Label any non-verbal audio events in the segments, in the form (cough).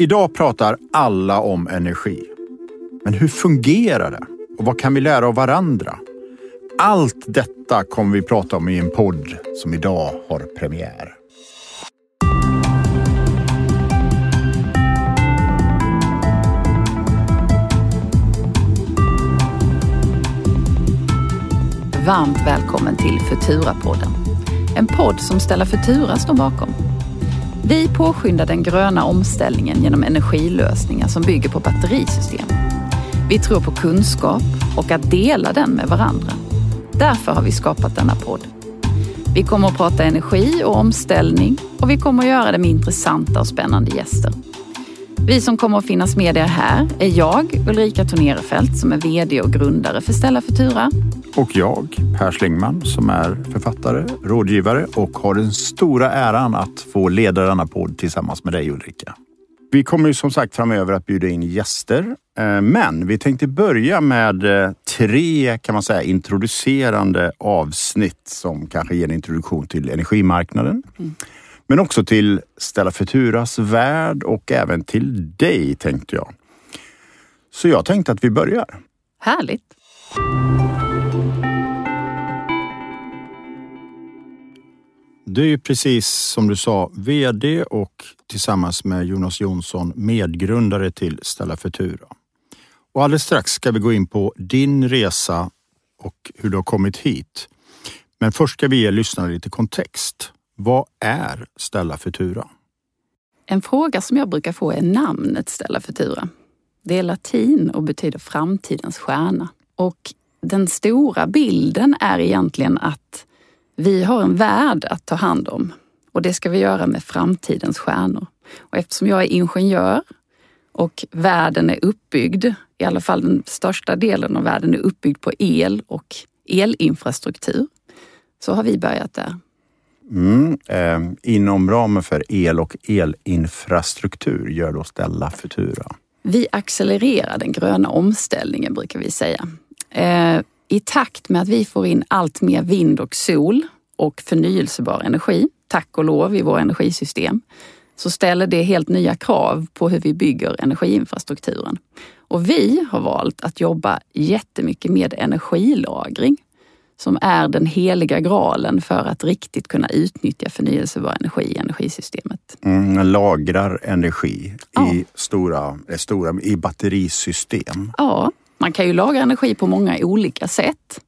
Idag pratar alla om energi. Men hur fungerar det? Och vad kan vi lära av varandra? Allt detta kommer vi prata om i en podd som idag har premiär. Varmt välkommen till Futura-podden. En podd som Stella Futura står bakom. Vi påskyndar den gröna omställningen genom energilösningar som bygger på batterisystem. Vi tror på kunskap och att dela den med varandra. Därför har vi skapat denna podd. Vi kommer att prata energi och omställning och vi kommer att göra det med intressanta och spännande gäster. Vi som kommer att finnas med er här är jag, Ulrika Tornerefelt, som är VD och grundare för Stella Futura. Och jag, Per Slingman, som är författare, rådgivare och har den stora äran att få leda denna podd tillsammans med dig Ulrika. Vi kommer ju som sagt framöver att bjuda in gäster, eh, men vi tänkte börja med eh, tre kan man säga introducerande avsnitt som kanske ger en introduktion till energimarknaden. Mm. Men också till Stella Futuras värld och även till dig tänkte jag. Så jag tänkte att vi börjar. Härligt! Du är ju precis som du sa VD och tillsammans med Jonas Jonsson medgrundare till Stella Futura. Och alldeles strax ska vi gå in på din resa och hur du har kommit hit. Men först ska vi ge lyssnarna lite kontext. Vad är Stella Futura? En fråga som jag brukar få är namnet Stella Futura. Det är latin och betyder framtidens stjärna. Och den stora bilden är egentligen att vi har en värld att ta hand om och det ska vi göra med framtidens stjärnor. Och eftersom jag är ingenjör och världen är uppbyggd, i alla fall den största delen av världen är uppbyggd på el och elinfrastruktur, så har vi börjat där. Mm, eh, inom ramen för el och elinfrastruktur gör då Stella Futura? Vi accelererar den gröna omställningen brukar vi säga. Eh, I takt med att vi får in allt mer vind och sol och förnyelsebar energi, tack och lov i våra energisystem, så ställer det helt nya krav på hur vi bygger energiinfrastrukturen. Och vi har valt att jobba jättemycket med energilagring som är den heliga graalen för att riktigt kunna utnyttja förnyelsebar energi i energisystemet. Mm, lagrar energi ja. i, stora, stora, i batterisystem. Ja, man kan ju lagra energi på många olika sätt.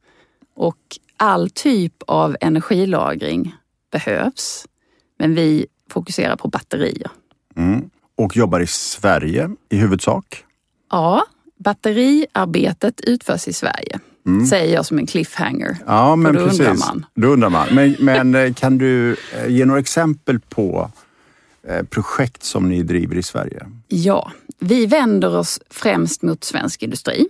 Och all typ av energilagring behövs. Men vi fokuserar på batterier. Mm. Och jobbar i Sverige i huvudsak? Ja, batteriarbetet utförs i Sverige. Mm. Säger jag som en cliffhanger. Ja, men då precis. undrar man. Då undrar man. Men, men eh, kan du eh, ge några exempel på eh, projekt som ni driver i Sverige? Ja, vi vänder oss främst mot svensk industri.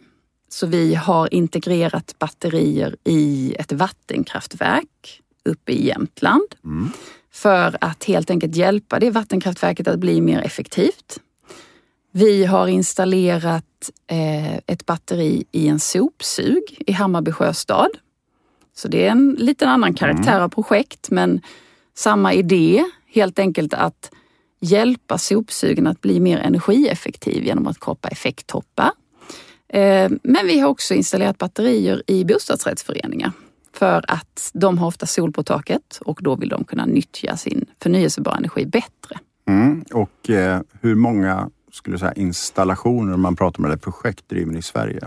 Så vi har integrerat batterier i ett vattenkraftverk uppe i Jämtland. Mm. För att helt enkelt hjälpa det vattenkraftverket att bli mer effektivt. Vi har installerat eh, ett batteri i en sopsug i Hammarby sjöstad. Så det är en liten annan karaktär mm. av projekt men samma idé, helt enkelt att hjälpa sopsugen att bli mer energieffektiv genom att kapa effekttoppar. Eh, men vi har också installerat batterier i bostadsrättsföreningar för att de har ofta sol på taket och då vill de kunna nyttja sin förnyelsebara energi bättre. Mm. Och eh, hur många skulle säga, installationer man pratar om, eller projekt driver i Sverige?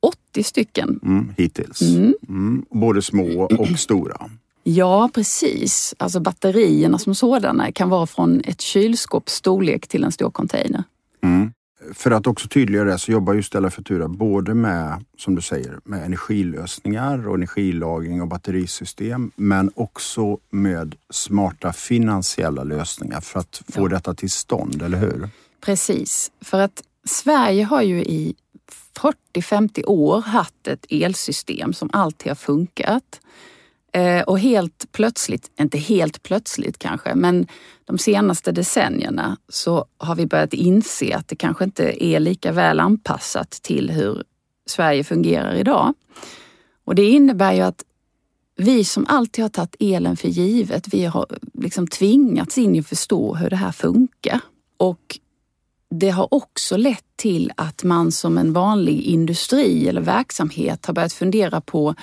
80 stycken. Mm, hittills. Mm. Mm, både små och (clears throat) stora. Ja, precis. Alltså batterierna som sådana kan vara från ett kylskåps storlek till en stor container. Mm. För att också tydliggöra det så jobbar ju Stella Futura både med, som du säger, med energilösningar och energilagring och batterisystem, men också med smarta finansiella lösningar för att få ja. detta till stånd, eller hur? Precis, för att Sverige har ju i 40-50 år haft ett elsystem som alltid har funkat. Eh, och helt plötsligt, inte helt plötsligt kanske, men de senaste decennierna så har vi börjat inse att det kanske inte är lika väl anpassat till hur Sverige fungerar idag. Och det innebär ju att vi som alltid har tagit elen för givet, vi har liksom tvingats in i att förstå hur det här funkar. Och det har också lett till att man som en vanlig industri eller verksamhet har börjat fundera på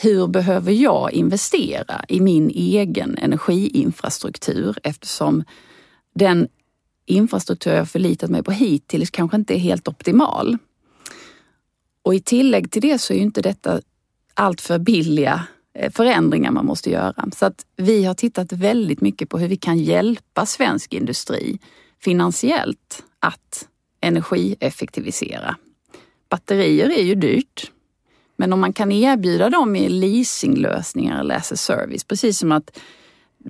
hur behöver jag investera i min egen energiinfrastruktur eftersom den infrastruktur jag förlitat mig på hittills kanske inte är helt optimal. Och i tillägg till det så är ju inte detta alltför billiga eh, förändringar man måste göra. Så att vi har tittat väldigt mycket på hur vi kan hjälpa svensk industri finansiellt att energieffektivisera. Batterier är ju dyrt. Men om man kan erbjuda dem i leasinglösningar eller as a service, precis som att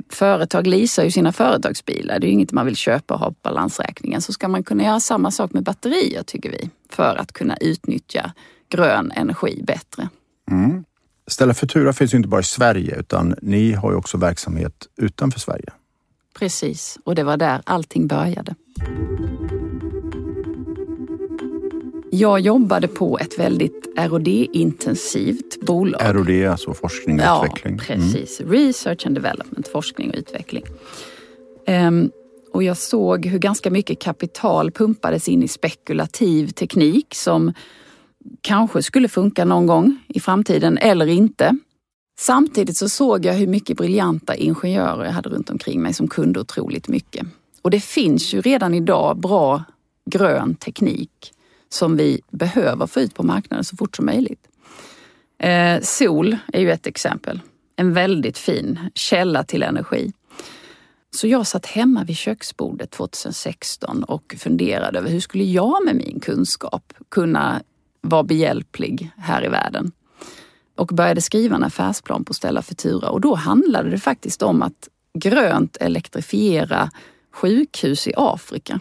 företag leasar ju sina företagsbilar. Det är ju inget man vill köpa och ha på balansräkningen. Så ska man kunna göra samma sak med batterier tycker vi. För att kunna utnyttja grön energi bättre. Mm. Ställa Futura finns ju inte bara i Sverige utan ni har ju också verksamhet utanför Sverige. Precis, och det var där allting började. Jag jobbade på ett väldigt RD-intensivt bolag. RD, alltså forskning och ja, utveckling? Ja, precis. Mm. Research and development, forskning och utveckling. Um, och jag såg hur ganska mycket kapital pumpades in i spekulativ teknik som kanske skulle funka någon gång i framtiden eller inte. Samtidigt så såg jag hur mycket briljanta ingenjörer jag hade runt omkring mig som kunde otroligt mycket. Och det finns ju redan idag bra grön teknik som vi behöver få ut på marknaden så fort som möjligt. Eh, sol är ju ett exempel. En väldigt fin källa till energi. Så jag satt hemma vid köksbordet 2016 och funderade över hur skulle jag med min kunskap kunna vara behjälplig här i världen? Och började skriva en affärsplan på Stella Futura och då handlade det faktiskt om att grönt elektrifiera sjukhus i Afrika.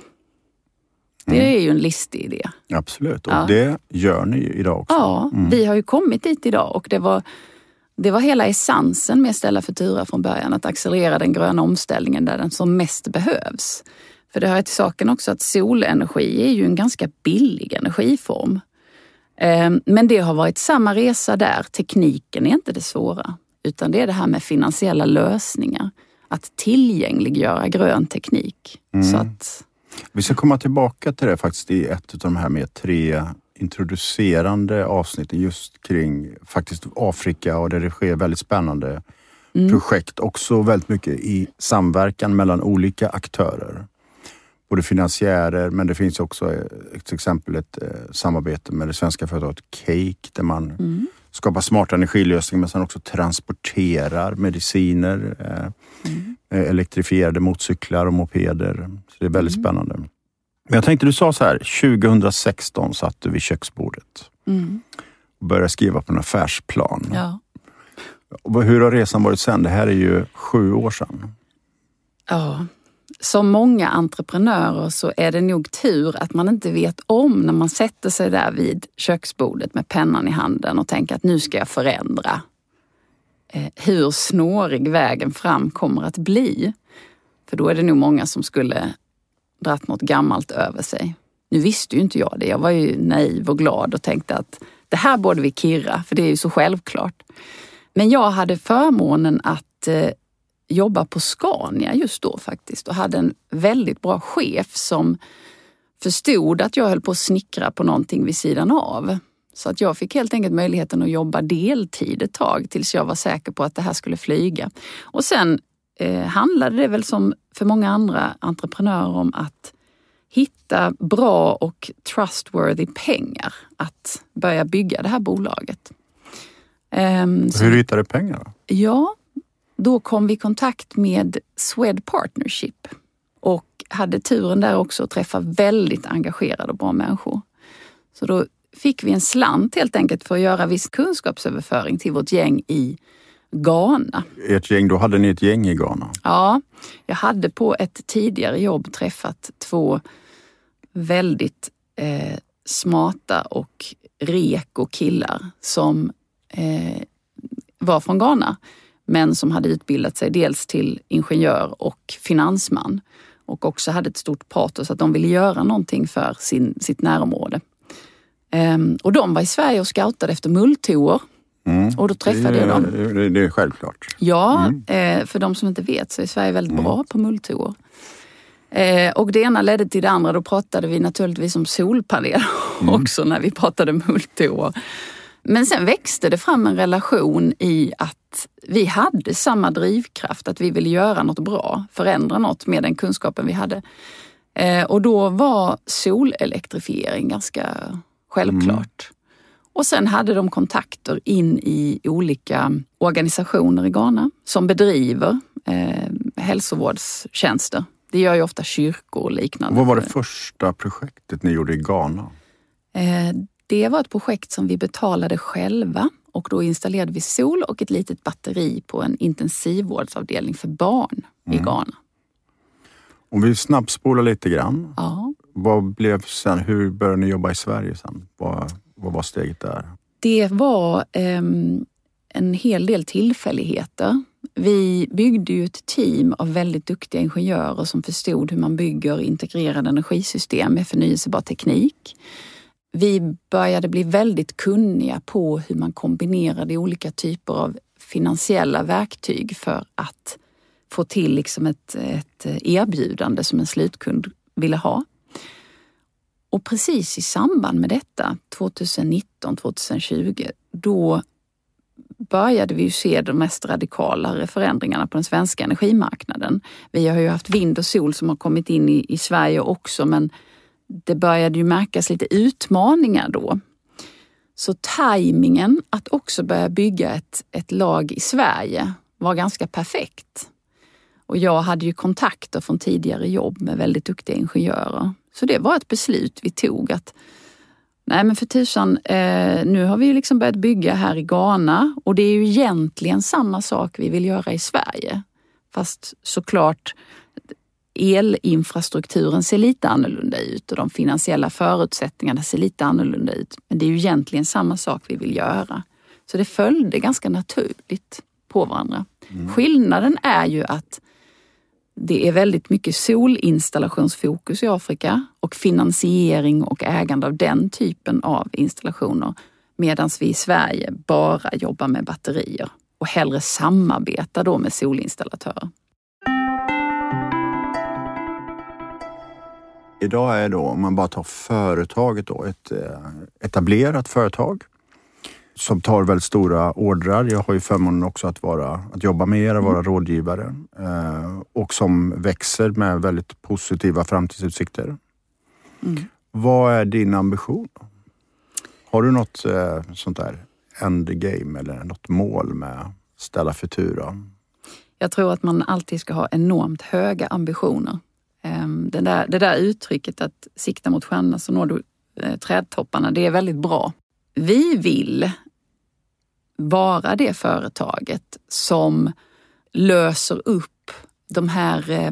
Det mm. är ju en listig idé. Absolut, och ja. det gör ni ju idag också. Ja, mm. vi har ju kommit dit idag och det var, det var hela essensen med Stella Futura från början, att accelerera den gröna omställningen där den som mest behövs. För det hör till saken också att solenergi är ju en ganska billig energiform. Ehm, men det har varit samma resa där. Tekniken är inte det svåra, utan det är det här med finansiella lösningar. Att tillgängliggöra grön teknik. Mm. Så att vi ska komma tillbaka till det faktiskt i ett av de här med tre introducerande avsnitten just kring faktiskt Afrika och där det sker väldigt spännande mm. projekt. Också väldigt mycket i samverkan mellan olika aktörer. Både finansiärer men det finns också till exempel ett eh, samarbete med det svenska företaget Cake där man mm. Skapar smarta energilösningar men sen också transporterar mediciner. Eh, mm. Elektrifierade motorcyklar och mopeder. Så det är väldigt mm. spännande. Men jag tänkte, du sa så här, 2016 satt du vid köksbordet mm. och började skriva på en affärsplan. Ja. Hur har resan varit sen? Det här är ju sju år sedan. Ja, som många entreprenörer så är det nog tur att man inte vet om när man sätter sig där vid köksbordet med pennan i handen och tänker att nu ska jag förändra eh, hur snårig vägen fram kommer att bli. För då är det nog många som skulle dratt något gammalt över sig. Nu visste ju inte jag det. Jag var ju naiv och glad och tänkte att det här borde vi kirra, för det är ju så självklart. Men jag hade förmånen att eh, jobba på Scania just då faktiskt och hade en väldigt bra chef som förstod att jag höll på att snickra på någonting vid sidan av. Så att jag fick helt enkelt möjligheten att jobba deltid ett tag tills jag var säker på att det här skulle flyga. Och sen eh, handlade det väl som för många andra entreprenörer om att hitta bra och trustworthy pengar att börja bygga det här bolaget. Um, Hur hittade du pengar? Då? Ja, då kom vi i kontakt med Swed Partnership och hade turen där också att träffa väldigt engagerade och bra människor. Så då fick vi en slant helt enkelt för att göra viss kunskapsöverföring till vårt gäng i Ghana. Ert gäng, då hade ni ett gäng i Ghana? Ja, jag hade på ett tidigare jobb träffat två väldigt eh, smarta och reko killar som eh, var från Ghana men som hade utbildat sig dels till ingenjör och finansman och också hade ett stort patos att de ville göra någonting för sin, sitt närområde. Um, och de var i Sverige och scoutade efter mulltoor. Mm. Och då träffade jag dem. Det, det är självklart. Ja, mm. eh, för de som inte vet så är Sverige väldigt mm. bra på mulltoor. Eh, och det ena ledde till det andra. Då pratade vi naturligtvis om solpaneler mm. (laughs) också när vi pratade multiår. Men sen växte det fram en relation i att vi hade samma drivkraft, att vi ville göra något bra, förändra något med den kunskapen vi hade. Eh, och då var solelektrifiering ganska självklart. Mm. Och sen hade de kontakter in i olika organisationer i Ghana som bedriver eh, hälsovårdstjänster. Det gör ju ofta kyrkor och liknande. Vad var det första projektet ni gjorde i Ghana? Eh, det var ett projekt som vi betalade själva och då installerade vi sol och ett litet batteri på en intensivvårdsavdelning för barn mm. i Ghana. Om vi snabbspolar lite grann. Ja. Vad blev sen, hur började ni jobba i Sverige sen? Vad, vad var steget där? Det var eh, en hel del tillfälligheter. Vi byggde ju ett team av väldigt duktiga ingenjörer som förstod hur man bygger integrerade energisystem med förnyelsebar teknik. Vi började bli väldigt kunniga på hur man kombinerade olika typer av finansiella verktyg för att få till liksom ett, ett erbjudande som en slutkund ville ha. Och precis i samband med detta, 2019, 2020, då började vi ju se de mest radikala förändringarna på den svenska energimarknaden. Vi har ju haft vind och sol som har kommit in i, i Sverige också men det började ju märkas lite utmaningar då. Så tajmingen att också börja bygga ett, ett lag i Sverige var ganska perfekt. Och jag hade ju kontakter från tidigare jobb med väldigt duktiga ingenjörer. Så det var ett beslut vi tog att Nej men för tusan, eh, nu har vi liksom börjat bygga här i Ghana och det är ju egentligen samma sak vi vill göra i Sverige. Fast såklart elinfrastrukturen ser lite annorlunda ut och de finansiella förutsättningarna ser lite annorlunda ut. Men det är ju egentligen samma sak vi vill göra. Så det följde ganska naturligt på varandra. Mm. Skillnaden är ju att det är väldigt mycket solinstallationsfokus i Afrika och finansiering och ägande av den typen av installationer. Medan vi i Sverige bara jobbar med batterier och hellre samarbetar då med solinstallatörer. Idag är då, om man bara tar företaget då, ett eh, etablerat företag som tar väldigt stora ordrar. Jag har ju förmånen också att, vara, att jobba med er och vara mm. rådgivare eh, och som växer med väldigt positiva framtidsutsikter. Mm. Vad är din ambition? Har du något eh, sånt där endgame eller något mål med Stella Futura? Jag tror att man alltid ska ha enormt höga ambitioner. Ehm, den det där, det där uttrycket att sikta mot stjärnorna så når du eh, trädtopparna, det är väldigt bra. Vi vill vara det företaget som löser upp de här eh,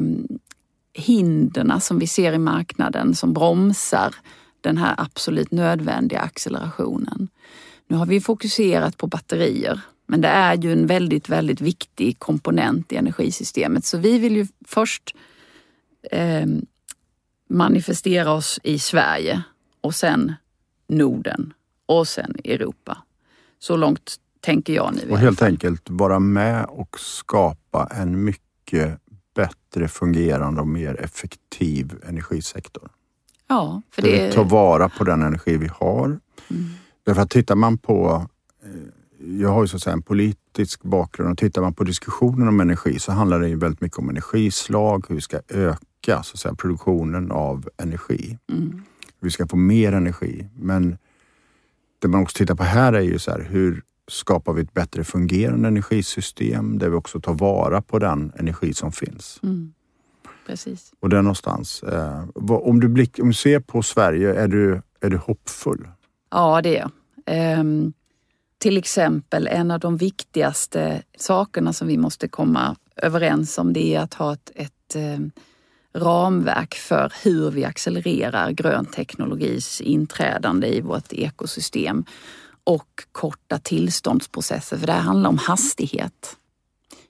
hindren som vi ser i marknaden som bromsar den här absolut nödvändiga accelerationen. Nu har vi fokuserat på batterier, men det är ju en väldigt, väldigt viktig komponent i energisystemet. Så vi vill ju först eh, manifestera oss i Sverige och sen Norden och sen Europa. Så långt tänker jag nu. Och helt enkelt vara med och skapa en mycket bättre fungerande och mer effektiv energisektor. Ja, för det... Ta vara på den energi vi har. Mm. Därför att tittar man på eh, jag har ju så att säga en politisk bakgrund och tittar man på diskussionen om energi så handlar det ju väldigt mycket om energislag, hur vi ska öka så att säga, produktionen av energi. Mm. Vi ska få mer energi. Men det man också tittar på här är ju så här, hur skapar vi ett bättre fungerande energisystem där vi också tar vara på den energi som finns. Mm. Precis. Och där någonstans. Eh, om, du blick, om du ser på Sverige, är du, är du hoppfull? Ja, det är jag. Um, till exempel en av de viktigaste sakerna som vi måste komma överens om det är att ha ett, ett um, ramverk för hur vi accelererar grön teknologis inträdande i vårt ekosystem och korta tillståndsprocesser, för det här handlar om hastighet.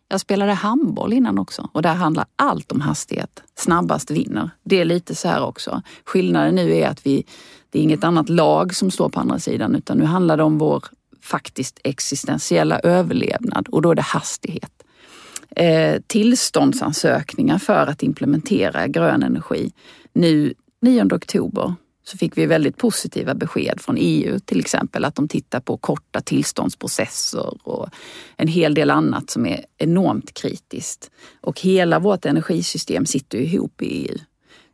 Jag spelade handboll innan också och där handlar allt om hastighet. Snabbast vinner. Det är lite så här också. Skillnaden nu är att vi, det är inget annat lag som står på andra sidan utan nu handlar det om vår faktiskt existentiella överlevnad och då är det hastighet eh, tillståndsansökningar för att implementera grön energi. Nu 9 oktober så fick vi väldigt positiva besked från EU till exempel att de tittar på korta tillståndsprocesser och en hel del annat som är enormt kritiskt. Och hela vårt energisystem sitter ihop i EU.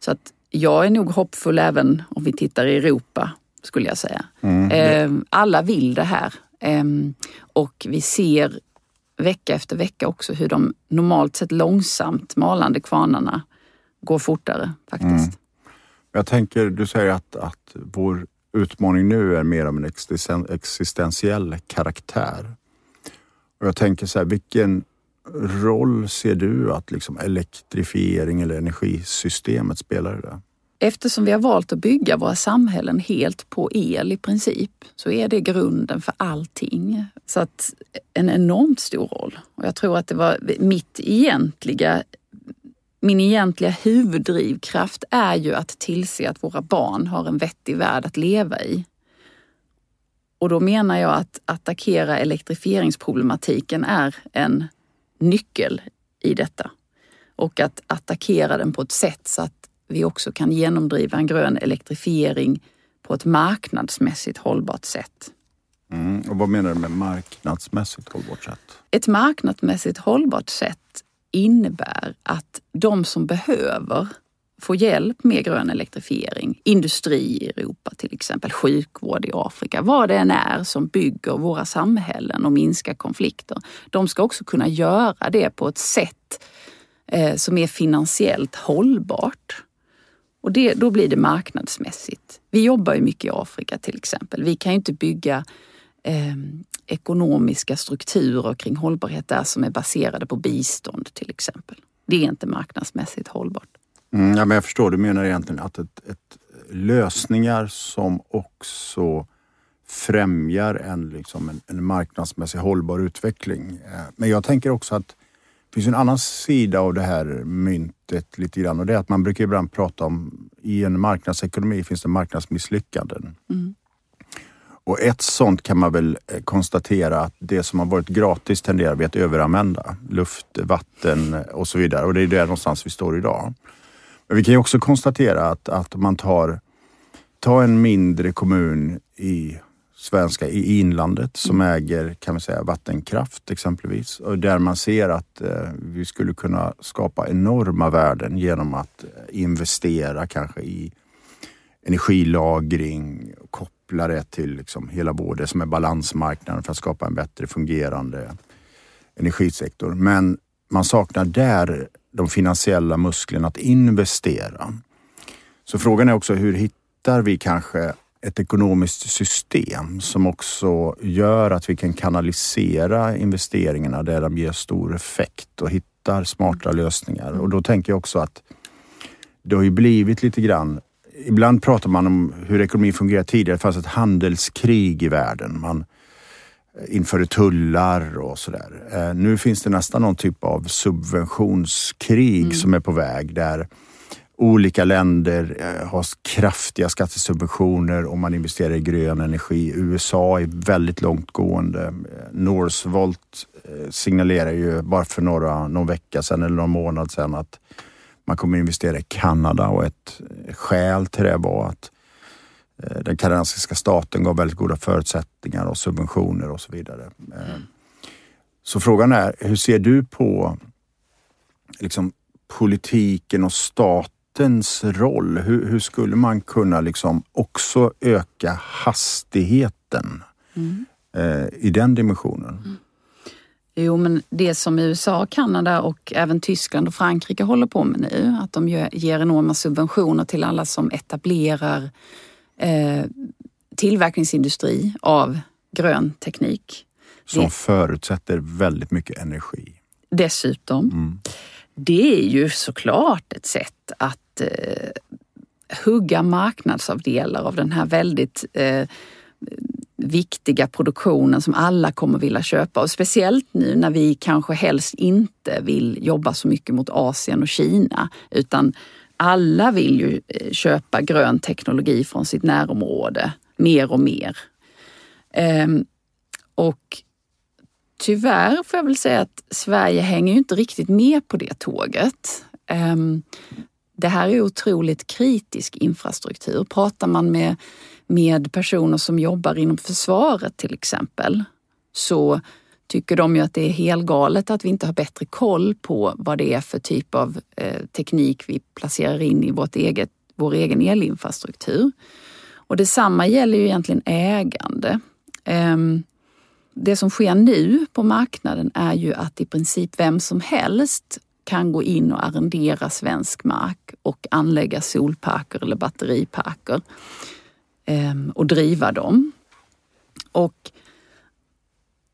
Så att jag är nog hoppfull även om vi tittar i Europa, skulle jag säga. Mm. Ehm, alla vill det här. Ehm, och vi ser vecka efter vecka också hur de normalt sett långsamt malande kvarnarna går fortare faktiskt. Mm. Jag tänker, du säger att, att vår utmaning nu är mer av en existentiell karaktär. Och jag tänker så här, vilken roll ser du att liksom elektrifiering eller energisystemet spelar i det? Eftersom vi har valt att bygga våra samhällen helt på el i princip så är det grunden för allting. Så att en enormt stor roll. Och jag tror att det var mitt egentliga min egentliga huvuddrivkraft är ju att tillse att våra barn har en vettig värld att leva i. Och då menar jag att attackera elektrifieringsproblematiken är en nyckel i detta. Och att attackera den på ett sätt så att vi också kan genomdriva en grön elektrifiering på ett marknadsmässigt hållbart sätt. Mm, och vad menar du med marknadsmässigt hållbart sätt? Ett marknadsmässigt hållbart sätt innebär att de som behöver få hjälp med grön elektrifiering, industri i Europa till exempel, sjukvård i Afrika, vad det än är som bygger våra samhällen och minskar konflikter. De ska också kunna göra det på ett sätt eh, som är finansiellt hållbart. Och det, då blir det marknadsmässigt. Vi jobbar ju mycket i Afrika till exempel. Vi kan ju inte bygga eh, ekonomiska strukturer kring hållbarhet där som är baserade på bistånd till exempel. Det är inte marknadsmässigt hållbart. Mm, ja, men jag förstår, du menar egentligen att ett, ett lösningar som också främjar en, liksom en, en marknadsmässig hållbar utveckling. Eh, men jag tänker också att det finns en annan sida av det här myntet lite grann och det är att man brukar ibland prata om i en marknadsekonomi finns det marknadsmisslyckanden. Mm. Och ett sånt kan man väl eh, konstatera att det som har varit gratis tenderar vi att överanvända. Luft, vatten och så vidare. Och det är där någonstans vi står idag. Men vi kan ju också konstatera att, att man tar, tar en mindre kommun i svenska i inlandet som mm. äger kan man säga, vattenkraft exempelvis. Och där man ser att eh, vi skulle kunna skapa enorma värden genom att eh, investera kanske i energilagring, koppla det till liksom hela det som är balansmarknaden för att skapa en bättre fungerande energisektor. Men man saknar där de finansiella musklerna att investera. Så frågan är också hur hittar vi kanske ett ekonomiskt system som också gör att vi kan kanalisera investeringarna där de ger stor effekt och hittar smarta lösningar. Och då tänker jag också att det har ju blivit lite grann Ibland pratar man om hur ekonomi fungerar tidigare. Det fanns ett handelskrig i världen. Man införde tullar och sådär. Eh, nu finns det nästan någon typ av subventionskrig mm. som är på väg där olika länder eh, har kraftiga skattesubventioner om man investerar i grön energi. USA är väldigt långtgående. Eh, Northvolt eh, signalerar ju bara för några, någon vecka sedan eller någon månad sedan att man kommer investera i Kanada och ett skäl till det var att den kanadensiska staten gav väldigt goda förutsättningar och subventioner och så vidare. Så frågan är, hur ser du på liksom, politiken och staten statens roll, hur, hur, skulle man kunna liksom också öka hastigheten mm. eh, i den dimensionen? Mm. Jo, men det som USA, Kanada och även Tyskland och Frankrike håller på med nu, att de ger enorma subventioner till alla som etablerar eh, tillverkningsindustri av grön teknik. Som det, förutsätter väldigt mycket energi. Dessutom. Mm. Det är ju såklart ett sätt att eh, hugga marknadsavdelar av den här väldigt eh, viktiga produktionen som alla kommer vilja köpa. Och speciellt nu när vi kanske helst inte vill jobba så mycket mot Asien och Kina utan alla vill ju eh, köpa grön teknologi från sitt närområde mer och mer. Ehm, och tyvärr får jag väl säga att Sverige hänger ju inte riktigt med på det tåget. Ehm, det här är otroligt kritisk infrastruktur. Pratar man med, med personer som jobbar inom försvaret till exempel så tycker de ju att det är helgalet att vi inte har bättre koll på vad det är för typ av eh, teknik vi placerar in i vårt eget, vår egen elinfrastruktur. Och detsamma gäller ju egentligen ägande. Um, det som sker nu på marknaden är ju att i princip vem som helst kan gå in och arrendera svensk mark och anlägga solparker eller batteriparker ehm, och driva dem. Och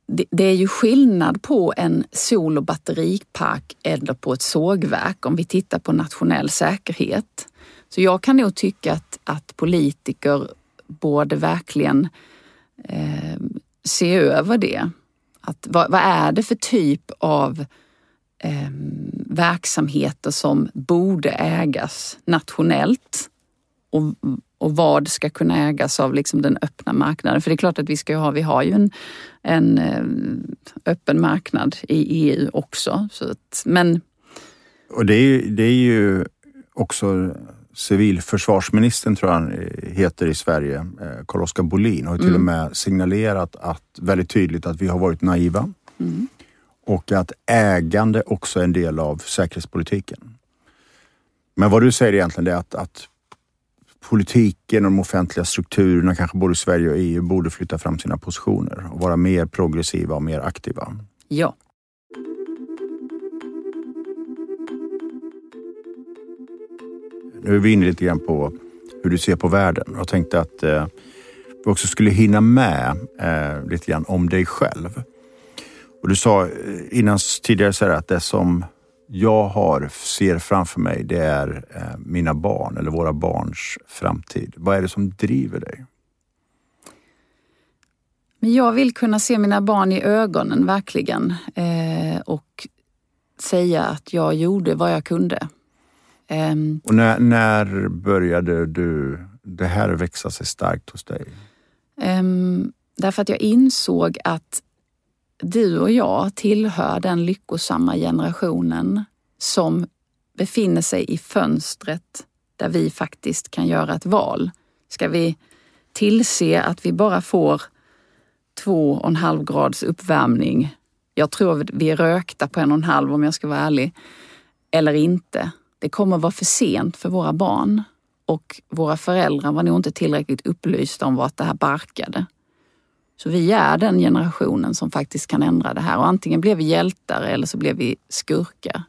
det, det är ju skillnad på en sol och batteripark eller på ett sågverk om vi tittar på nationell säkerhet. Så jag kan nog tycka att, att politiker borde verkligen eh, se över det. Att, vad, vad, är det för typ av eh, verksamheter som borde ägas nationellt och, och vad ska kunna ägas av liksom den öppna marknaden? För det är klart att vi ska ha, vi har ju en, en eh, öppen marknad i EU också. Så att, men... Och det är, det är ju också civilförsvarsministern, tror jag han heter i Sverige, eh, Carl-Oskar Bolin, har till mm. och med signalerat att, väldigt tydligt att vi har varit naiva. Mm. Och att ägande också är en del av säkerhetspolitiken. Men vad du säger egentligen är att, att politiken och de offentliga strukturerna, kanske både Sverige och EU, borde flytta fram sina positioner och vara mer progressiva och mer aktiva. Ja. Nu är vi inne lite grann på hur du ser på världen. Jag tänkte att eh, vi också skulle hinna med eh, lite grann om dig själv. Och du sa eh, innan tidigare så att det som jag har, ser framför mig, det är eh, mina barn eller våra barns framtid. Vad är det som driver dig? Men jag vill kunna se mina barn i ögonen verkligen eh, och säga att jag gjorde vad jag kunde. Um, och när, när började du, det här växa sig starkt hos dig? Um, därför att jag insåg att du och jag tillhör den lyckosamma generationen som befinner sig i fönstret där vi faktiskt kan göra ett val. Ska vi tillse att vi bara får två och en halv grads uppvärmning. Jag tror vi är rökta på en och en halv om jag ska vara ärlig. Eller inte. Det kommer vara för sent för våra barn och våra föräldrar var nog inte tillräckligt upplysta om vart det här barkade. Så vi är den generationen som faktiskt kan ändra det här och antingen blev vi hjältar eller så blev vi skurkar.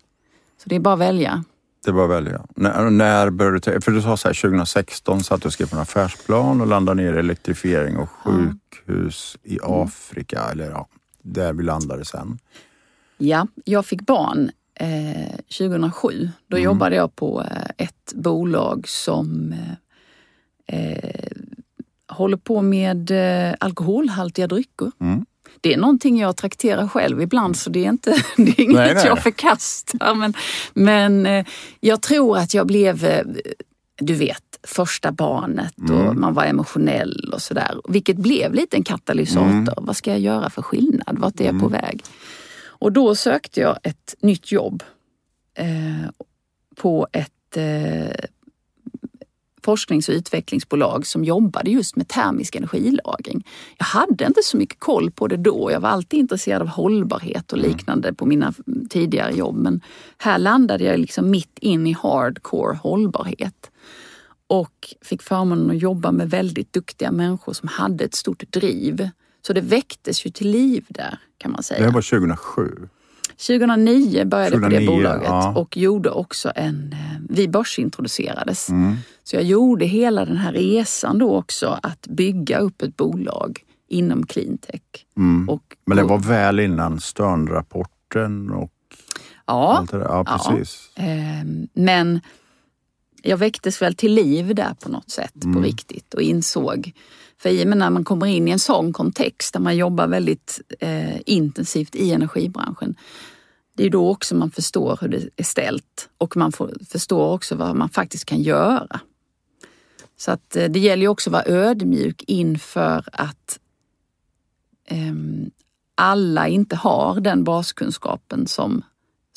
Så det är bara att välja. Det är bara att välja. När, när började du, för du sa så här, 2016 satt du och skrev på en affärsplan och landade ner i elektrifiering och sjukhus ja. i Afrika, mm. eller ja, där vi landade sen. Ja, jag fick barn 2007. Då mm. jobbade jag på eh, ett bolag som eh, eh, håller på med eh, alkoholhaltiga drycker. Mm. Det är någonting jag trakterar själv ibland så det är, inte, (laughs) det är inget nej, nej. jag förkastar. Men, men eh, jag tror att jag blev, eh, du vet, första barnet och mm. man var emotionell och sådär. Vilket blev lite en katalysator. Mm. Vad ska jag göra för skillnad? Vart är jag på mm. väg? Och då sökte jag ett nytt jobb eh, på ett eh, forsknings och utvecklingsbolag som jobbade just med termisk energilagring. Jag hade inte så mycket koll på det då. Jag var alltid intresserad av hållbarhet och mm. liknande på mina tidigare jobb. Men här landade jag liksom mitt in i hardcore hållbarhet och fick förmånen att jobba med väldigt duktiga människor som hade ett stort driv. Så det väcktes ju till liv där kan man säga. Det var 2007? 2009 började jag på det bolaget ja. och gjorde också en... Eh, vi börsintroducerades. Mm. Så jag gjorde hela den här resan då också att bygga upp ett bolag inom cleantech. Mm. Och, Men det var väl innan Sternrapporten och ja, allt det där? Ja, precis. Ja. Ehm, men jag väcktes väl till liv där på något sätt mm. på riktigt och insåg för i och med när man kommer in i en sån kontext där man jobbar väldigt eh, intensivt i energibranschen, det är då också man förstår hur det är ställt och man får, förstår också vad man faktiskt kan göra. Så att eh, det gäller ju också att vara ödmjuk inför att eh, alla inte har den baskunskapen som,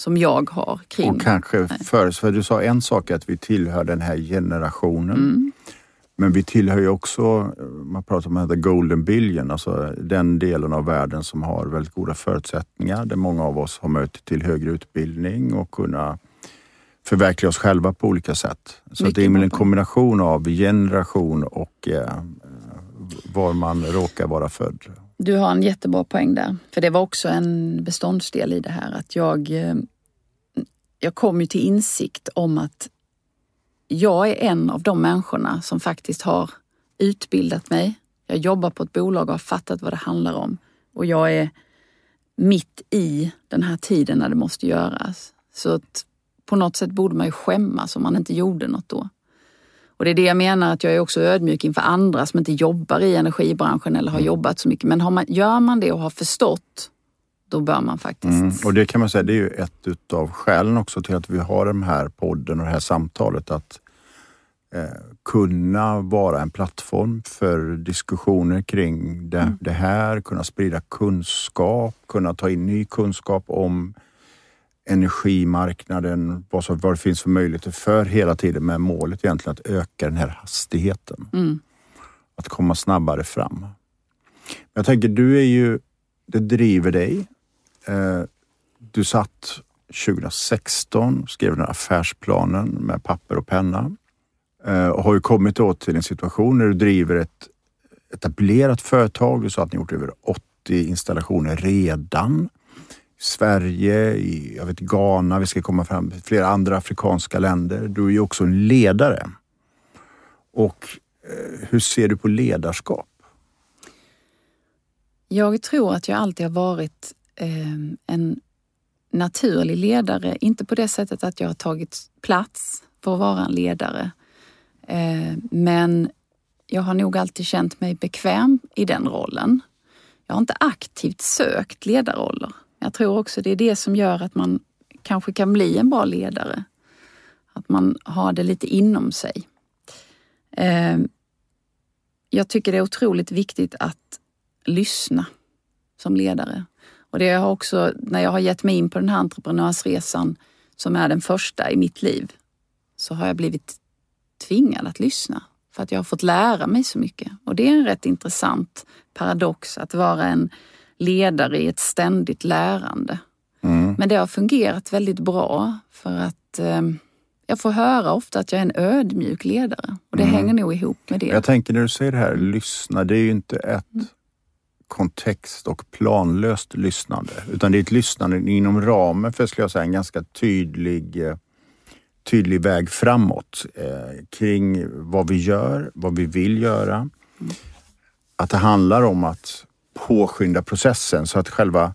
som jag har kring... Och kanske för, för du sa en sak att vi tillhör den här generationen. Mm. Men vi tillhör ju också, man pratar om the golden billion, alltså den delen av världen som har väldigt goda förutsättningar, där många av oss har möjlighet till högre utbildning och kunna förverkliga oss själva på olika sätt. Så det är en kombination av generation och eh, var man råkar vara född. Du har en jättebra poäng där. För det var också en beståndsdel i det här att jag, eh, jag kom ju till insikt om att jag är en av de människorna som faktiskt har utbildat mig. Jag jobbar på ett bolag och har fattat vad det handlar om. Och jag är mitt i den här tiden när det måste göras. Så att på något sätt borde man ju skämmas om man inte gjorde något då. Och det är det jag menar att jag är också ödmjuk inför andra som inte jobbar i energibranschen eller har mm. jobbat så mycket. Men har man, gör man det och har förstått, då bör man faktiskt... Mm. Och det kan man säga, det är ju ett utav skälen också till att vi har den här podden och det här samtalet. Att eh, kunna vara en plattform för diskussioner kring det, mm. det här, kunna sprida kunskap, kunna ta in ny kunskap om energimarknaden, vad, som, vad det finns för möjligheter för hela tiden med målet egentligen att öka den här hastigheten. Mm. Att komma snabbare fram. Jag tänker, du är ju, det driver dig. Eh, du satt 2016, skrev den här affärsplanen med papper och penna eh, och har ju kommit då till en situation där du driver ett etablerat företag. Du sa att ni gjort över 80 installationer redan. Sverige, i jag vet, Ghana, vi ska komma fram till flera andra afrikanska länder. Du är ju också en ledare. Och eh, hur ser du på ledarskap? Jag tror att jag alltid har varit Ehm, en naturlig ledare. Inte på det sättet att jag har tagit plats för att vara en ledare. Eh, men jag har nog alltid känt mig bekväm i den rollen. Jag har inte aktivt sökt ledarroller. Jag tror också det är det som gör att man kanske kan bli en bra ledare. Att man har det lite inom sig. Ehm, jag tycker det är otroligt viktigt att lyssna som ledare. Och det har också, när jag har gett mig in på den här entreprenörsresan som är den första i mitt liv, så har jag blivit tvingad att lyssna. För att jag har fått lära mig så mycket. Och det är en rätt intressant paradox att vara en ledare i ett ständigt lärande. Mm. Men det har fungerat väldigt bra för att eh, jag får höra ofta att jag är en ödmjuk ledare och det mm. hänger nog ihop med det. Jag tänker när du säger det här, lyssna, det är ju inte ett mm kontext och planlöst lyssnande utan det är ett lyssnande inom ramen för, skulle jag säga, en ganska tydlig eh, tydlig väg framåt eh, kring vad vi gör, vad vi vill göra. Att det handlar om att påskynda processen så att själva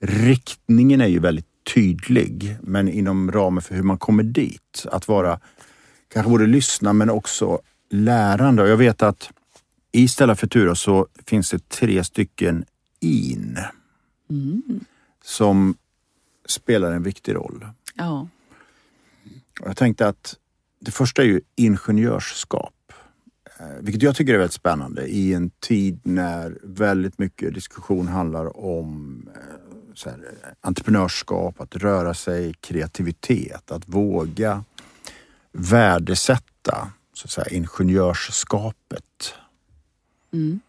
riktningen är ju väldigt tydlig. Men inom ramen för hur man kommer dit, att vara kanske både lyssna men också lärande. Och jag vet att i Stella Futura så finns det tre stycken in mm. som spelar en viktig roll. Ja. Jag tänkte att det första är ju ingenjörskap. Eh, vilket jag tycker är väldigt spännande i en tid när väldigt mycket diskussion handlar om eh, här, entreprenörskap, att röra sig, kreativitet, att våga värdesätta så att säga, ingenjörskapet. Mm.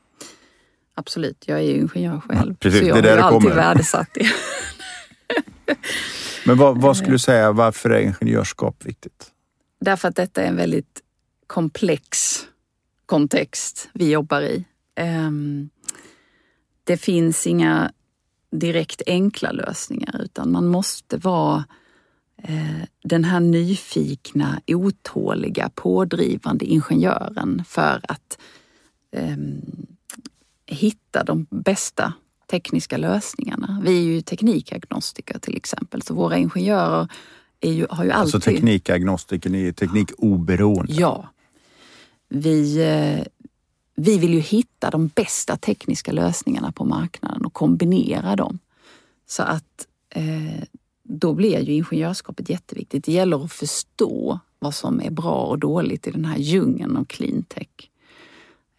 Absolut, jag är ju ingenjör själv. Precis, så jag det har ju alltid kommer. värdesatt det. (laughs) Men vad, vad, skulle du säga, varför är ingenjörskap viktigt? Därför att detta är en väldigt komplex kontext vi jobbar i. Ehm, det finns inga direkt enkla lösningar utan man måste vara eh, den här nyfikna, otåliga, pådrivande ingenjören för att ehm, hitta de bästa tekniska lösningarna. Vi är ju teknikagnostiker till exempel, så våra ingenjörer är ju, har ju alltså alltid... Alltså teknikagnostiker, ni är teknikoberoende? Ja, vi, eh, vi vill ju hitta de bästa tekniska lösningarna på marknaden och kombinera dem. Så att eh, då blir ju ingenjörskapet jätteviktigt. Det gäller att förstå vad som är bra och dåligt i den här djungeln av cleantech.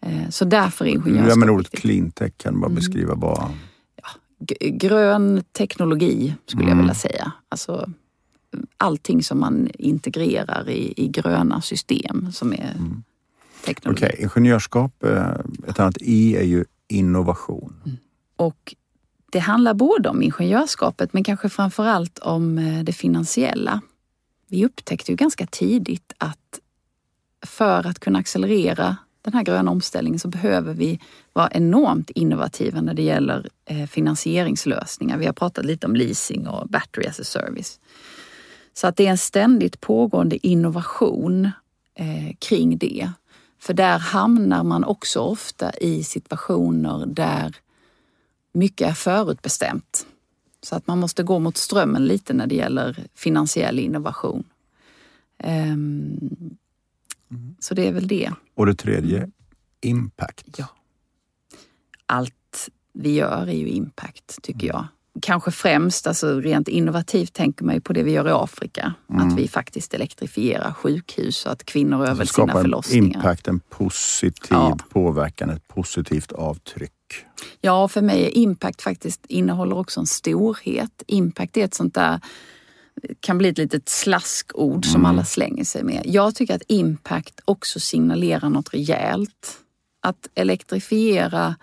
Eh, så därför är ingenjörskapet Ja, men ordet cleantech kan bara mm. beskriva vad... Ja, grön teknologi skulle mm. jag vilja säga. Alltså allting som man integrerar i, i gröna system som är mm. teknologi. Okej, okay. ingenjörskap, eh, ett annat I är ju innovation. Mm. Och det handlar både om ingenjörskapet men kanske framförallt om eh, det finansiella. Vi upptäckte ju ganska tidigt att för att kunna accelerera den här gröna omställningen så behöver vi vara enormt innovativa när det gäller eh, finansieringslösningar. Vi har pratat lite om leasing och battery as a service. Så att det är en ständigt pågående innovation eh, kring det. För där hamnar man också ofta i situationer där mycket är förutbestämt. Så att man måste gå mot strömmen lite när det gäller finansiell innovation. Ehm, Mm. Så det är väl det. Och det tredje, impact. Ja. Allt vi gör är ju impact, tycker jag kanske främst, alltså rent innovativt tänker man ju på det vi gör i Afrika. Mm. Att vi faktiskt elektrifierar sjukhus så att kvinnor alltså över sina förlossningar. impact, en positiv ja. påverkan, ett positivt avtryck. Ja, för mig är impact faktiskt innehåller också en storhet. Impact är ett sånt där kan bli ett litet slaskord mm. som alla slänger sig med. Jag tycker att impact också signalerar något rejält. Att elektrifiera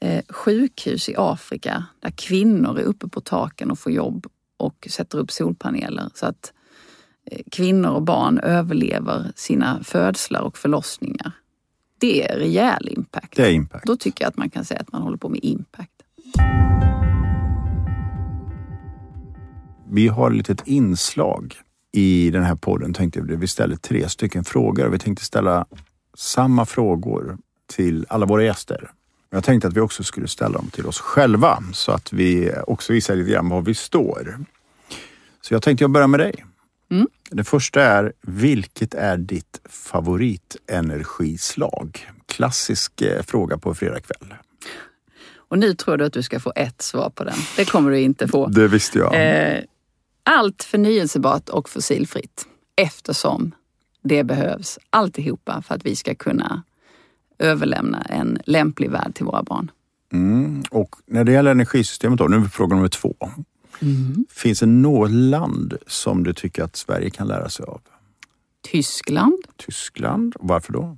eh, sjukhus i Afrika där kvinnor är uppe på taken och får jobb och sätter upp solpaneler så att eh, kvinnor och barn överlever sina födslar och förlossningar. Det är rejäl impact. Det är impact. Då tycker jag att man kan säga att man håller på med impact. Vi har ett litet inslag i den här podden. Tänkte vi, vi ställer tre stycken frågor. Vi tänkte ställa samma frågor till alla våra gäster. Jag tänkte att vi också skulle ställa dem till oss själva så att vi också visar lite grann var vi står. Så jag tänkte jag börjar med dig. Mm. Det första är, vilket är ditt favoritenergislag? Klassisk eh, fråga på fredagkväll. Och nu tror du att du ska få ett svar på den. Det kommer du inte få. Det visste jag. Eh, allt förnyelsebart och fossilfritt eftersom det behövs alltihopa för att vi ska kunna överlämna en lämplig värld till våra barn. Mm. Och när det gäller energisystemet då, nu är fråga nummer två. Mm. Finns det något land som du tycker att Sverige kan lära sig av? Tyskland. Tyskland, varför då?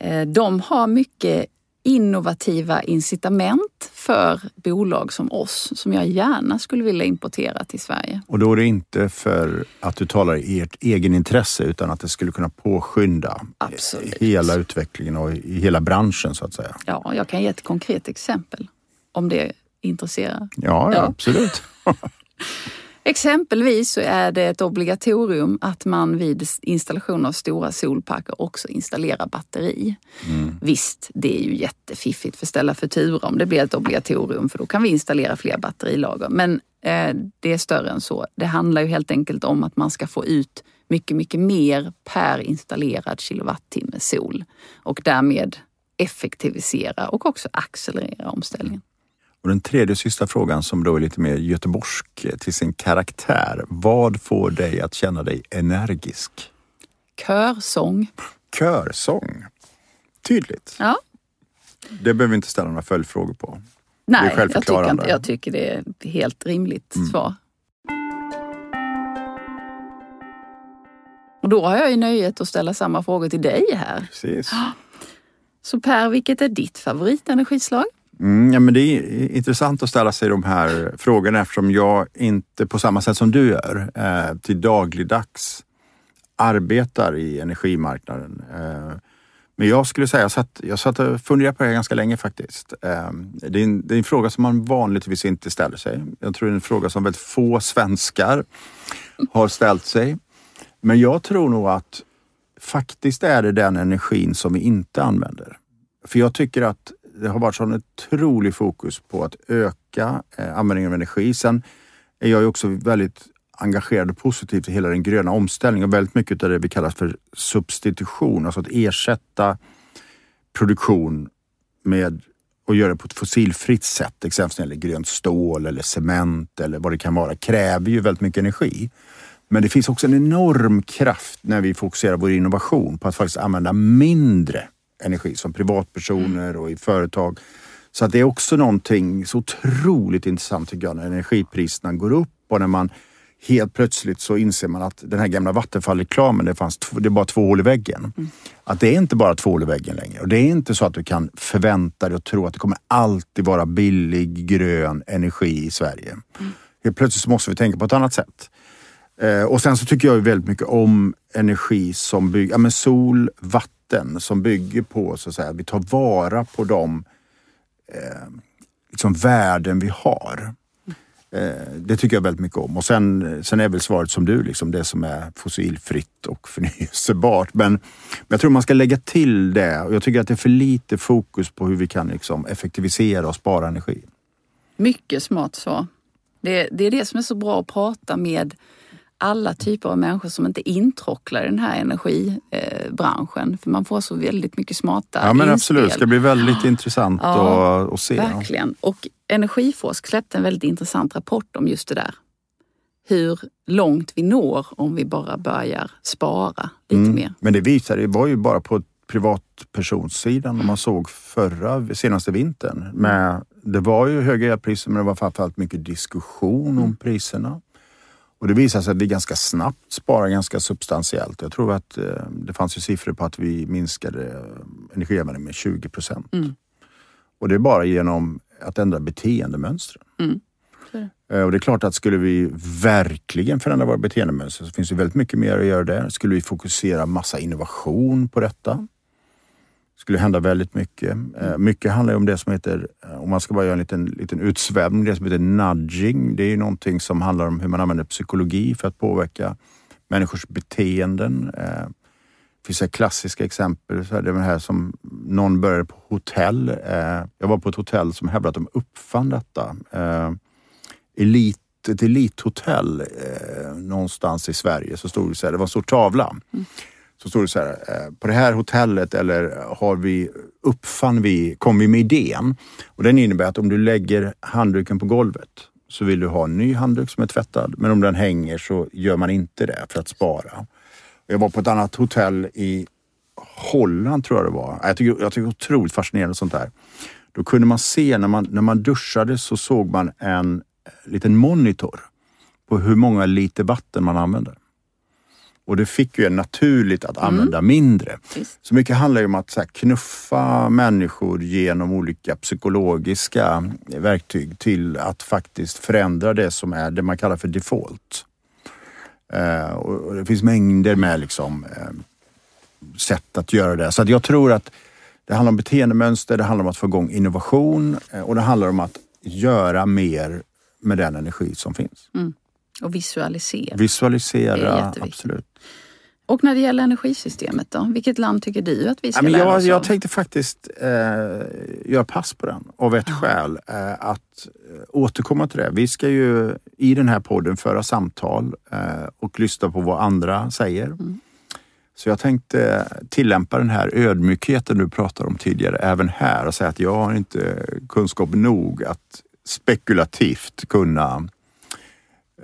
Eh, de har mycket innovativa incitament för bolag som oss som jag gärna skulle vilja importera till Sverige. Och då är det inte för att du talar i ert egenintresse utan att det skulle kunna påskynda Absolut. hela utvecklingen och i hela branschen så att säga? Ja, jag kan ge ett konkret exempel om det intresserar. Ja, ja, ja. absolut. (laughs) Exempelvis så är det ett obligatorium att man vid installation av stora solparker också installerar batteri. Mm. Visst, det är ju jättefiffigt för Ställa Futura om det blir ett obligatorium för då kan vi installera fler batterilager. Men eh, det är större än så. Det handlar ju helt enkelt om att man ska få ut mycket, mycket mer per installerad kilowattimme sol och därmed effektivisera och också accelerera omställningen. Och den tredje sista frågan som då är lite mer göteborgsk till sin karaktär. Vad får dig att känna dig energisk? Körsång. Körsång. Tydligt. Ja. Det behöver vi inte ställa några följdfrågor på. Nej, jag tycker, inte, jag tycker det är ett helt rimligt mm. svar. Och då har jag ju nöjet att ställa samma frågor till dig här. Precis. Så Per, vilket är ditt favoritenergislag? Mm, ja, men det är intressant att ställa sig de här frågorna eftersom jag inte på samma sätt som du gör eh, till dagligdags arbetar i energimarknaden. Eh, men jag skulle säga, jag satt, jag satt och funderade på det ganska länge faktiskt. Eh, det, är en, det är en fråga som man vanligtvis inte ställer sig. Jag tror det är en fråga som väldigt få svenskar har ställt sig. Men jag tror nog att faktiskt är det den energin som vi inte använder. För jag tycker att det har varit sån otrolig fokus på att öka eh, användningen av energi. Sen är jag ju också väldigt engagerad och positiv till hela den gröna omställningen och väldigt mycket av det vi kallar för substitution, alltså att ersätta produktion med och göra det på ett fossilfritt sätt, exempelvis när det gäller grönt stål eller cement eller vad det kan vara, kräver ju väldigt mycket energi. Men det finns också en enorm kraft när vi fokuserar vår innovation på att faktiskt använda mindre energi som privatpersoner och i företag Så att det är också någonting så otroligt intressant tycker jag när energipriserna går upp och när man helt plötsligt så inser man att den här gamla Vattenfall-reklamen, det, fanns det är bara två hål i väggen. Mm. Att det är inte bara två hål i väggen längre. Och det är inte så att du kan förvänta dig och tro att det kommer alltid vara billig grön energi i Sverige. Mm. Helt plötsligt så måste vi tänka på ett annat sätt. Eh, och sen så tycker jag väldigt mycket om energi som bygger, ja men sol, vatten som bygger på så att säga, vi tar vara på de eh, liksom värden vi har. Eh, det tycker jag väldigt mycket om. Och sen, sen är väl svaret som du, liksom det som är fossilfritt och (laughs) förnyelsebart. Men, men jag tror man ska lägga till det och jag tycker att det är för lite fokus på hur vi kan liksom effektivisera och spara energi. Mycket smart svar. Det, det är det som är så bra att prata med alla typer av människor som inte intråcklar i den här energibranschen. För man får så väldigt mycket smarta Ja men inspel. absolut, det ska bli väldigt intressant ja, att, att se. Verkligen. Och Energiforsk släppte en väldigt intressant rapport om just det där. Hur långt vi når om vi bara börjar spara lite mm. mer. Men det visar, det var ju bara på privatpersonsidan om man såg förra, senaste vintern. Med, det var ju höga elpriser men det var framförallt mycket diskussion om mm. priserna. Och det visade sig att vi ganska snabbt sparar ganska substantiellt. Jag tror att eh, det fanns ju siffror på att vi minskade eh, energianvändningen med 20 procent. Mm. Och det är bara genom att ändra beteendemönstren. Mm. Eh, och det är klart att skulle vi verkligen förändra våra beteendemönster så finns det väldigt mycket mer att göra där. Skulle vi fokusera massa innovation på detta skulle hända väldigt mycket. Mm. Mycket handlar om det som heter, eh, om man ska bara göra en liten, liten utsvävning, det som heter nudging. Det är någonting som handlar om hur man använder psykologi för att påverka människors beteenden. Eh, det finns klassiska exempel, så är det här som någon började på hotell. Jag var på ett hotell som hävdade att de uppfann detta. Elit, ett elithotell någonstans i Sverige så stod det så här, det var en stor tavla. Mm så står det så här, eh, på det här hotellet eller eh, har vi, uppfann vi, kom vi med idén. Och den innebär att om du lägger handduken på golvet så vill du ha en ny handduk som är tvättad. Men om den hänger så gör man inte det för att spara. Jag var på ett annat hotell i Holland tror jag det var. Jag tycker, jag tycker det är otroligt fascinerande sånt där. Då kunde man se när man, när man duschade så såg man en eh, liten monitor på hur många liter vatten man använde. Och det fick ju en naturligt att mm. använda mm. mindre. Just. Så mycket handlar ju om att här, knuffa människor genom olika psykologiska verktyg till att faktiskt förändra det som är det man kallar för default. Uh, och det finns mängder med liksom, uh, sätt att göra det. Så att jag tror att det handlar om beteendemönster, det handlar om att få igång innovation uh, och det handlar om att göra mer med den energi som finns. Mm. Och visualisera. Visualisera, absolut. Och när det gäller energisystemet då? Vilket land tycker du att vi ska ja, lära jag, oss Jag tänkte faktiskt eh, göra pass på den av ett ja. skäl. Eh, att eh, återkomma till det. Vi ska ju i den här podden föra samtal eh, och lyssna på vad andra säger. Mm. Så jag tänkte tillämpa den här ödmjukheten du pratade om tidigare även här och säga att jag har inte kunskap nog att spekulativt kunna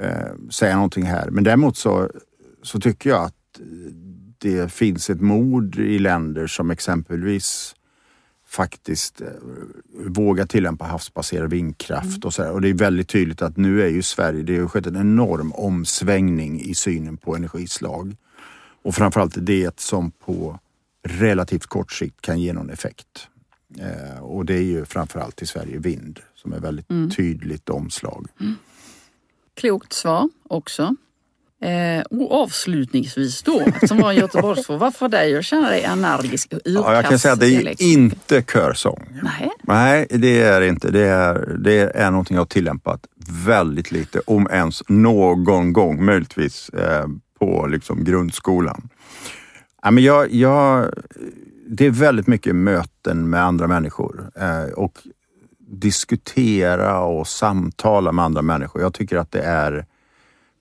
eh, säga någonting här. Men däremot så, så tycker jag att det finns ett mod i länder som exempelvis faktiskt eh, vågar tillämpa havsbaserad vindkraft mm. och så här. Och det är väldigt tydligt att nu är ju Sverige, det har skett en enorm omsvängning i synen på energislag. Och framförallt det som på relativt kort sikt kan ge någon effekt. Eh, och det är ju framförallt i Sverige vind som är väldigt mm. tydligt omslag. Mm. Klokt svar också. Eh, och avslutningsvis då, som var Göteborgsfår, vad får dig att känna dig energisk och Ja, jag kan säga att det är inte körsång. Nej. Nej, det är inte. Det är, det är någonting jag har tillämpat väldigt lite, om ens någon gång, möjligtvis eh, på liksom grundskolan. Ja, men jag, jag, det är väldigt mycket möten med andra människor eh, och diskutera och samtala med andra människor. Jag tycker att det är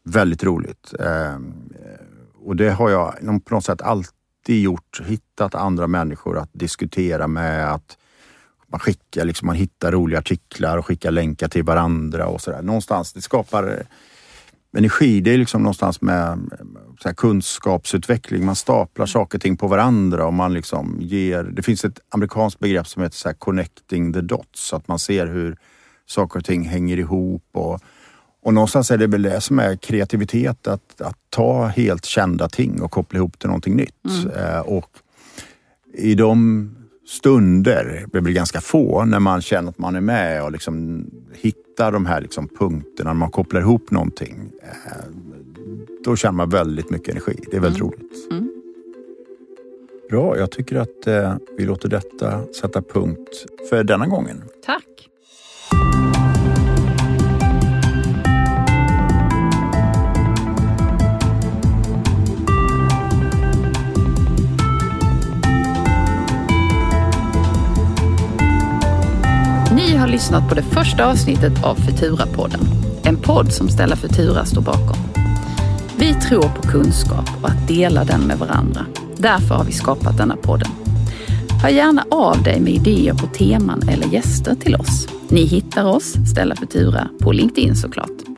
väldigt roligt. Ehm, eh, och det har jag på något sätt alltid gjort. Hittat andra människor att diskutera med. att man skickar, liksom, man hittar roliga artiklar och skickar länkar till varandra och sådär. Någonstans, det skapar eh, energi, det är liksom någonstans med så kunskapsutveckling. Man staplar saker och ting på varandra och man liksom ger... Det finns ett amerikanskt begrepp som heter så connecting the dots, så att man ser hur saker och ting hänger ihop. Och, och någonstans är det väl det som är kreativitet, att, att ta helt kända ting och koppla ihop till någonting nytt. Mm. Eh, och i de stunder, det blir ganska få, när man känner att man är med och liksom hittar de här liksom punkterna, när man kopplar ihop någonting. Eh, då känner man väldigt mycket energi. Det är väldigt mm. roligt. Mm. Bra, jag tycker att eh, vi låter detta sätta punkt för denna gången. Tack. Ni har lyssnat på det första avsnittet av Futura-podden. En podd som Stella Futura står bakom. Vi tror på kunskap och att dela den med varandra. Därför har vi skapat denna podden. Hör gärna av dig med idéer på teman eller gäster till oss. Ni hittar oss, Stella Futura, på LinkedIn såklart.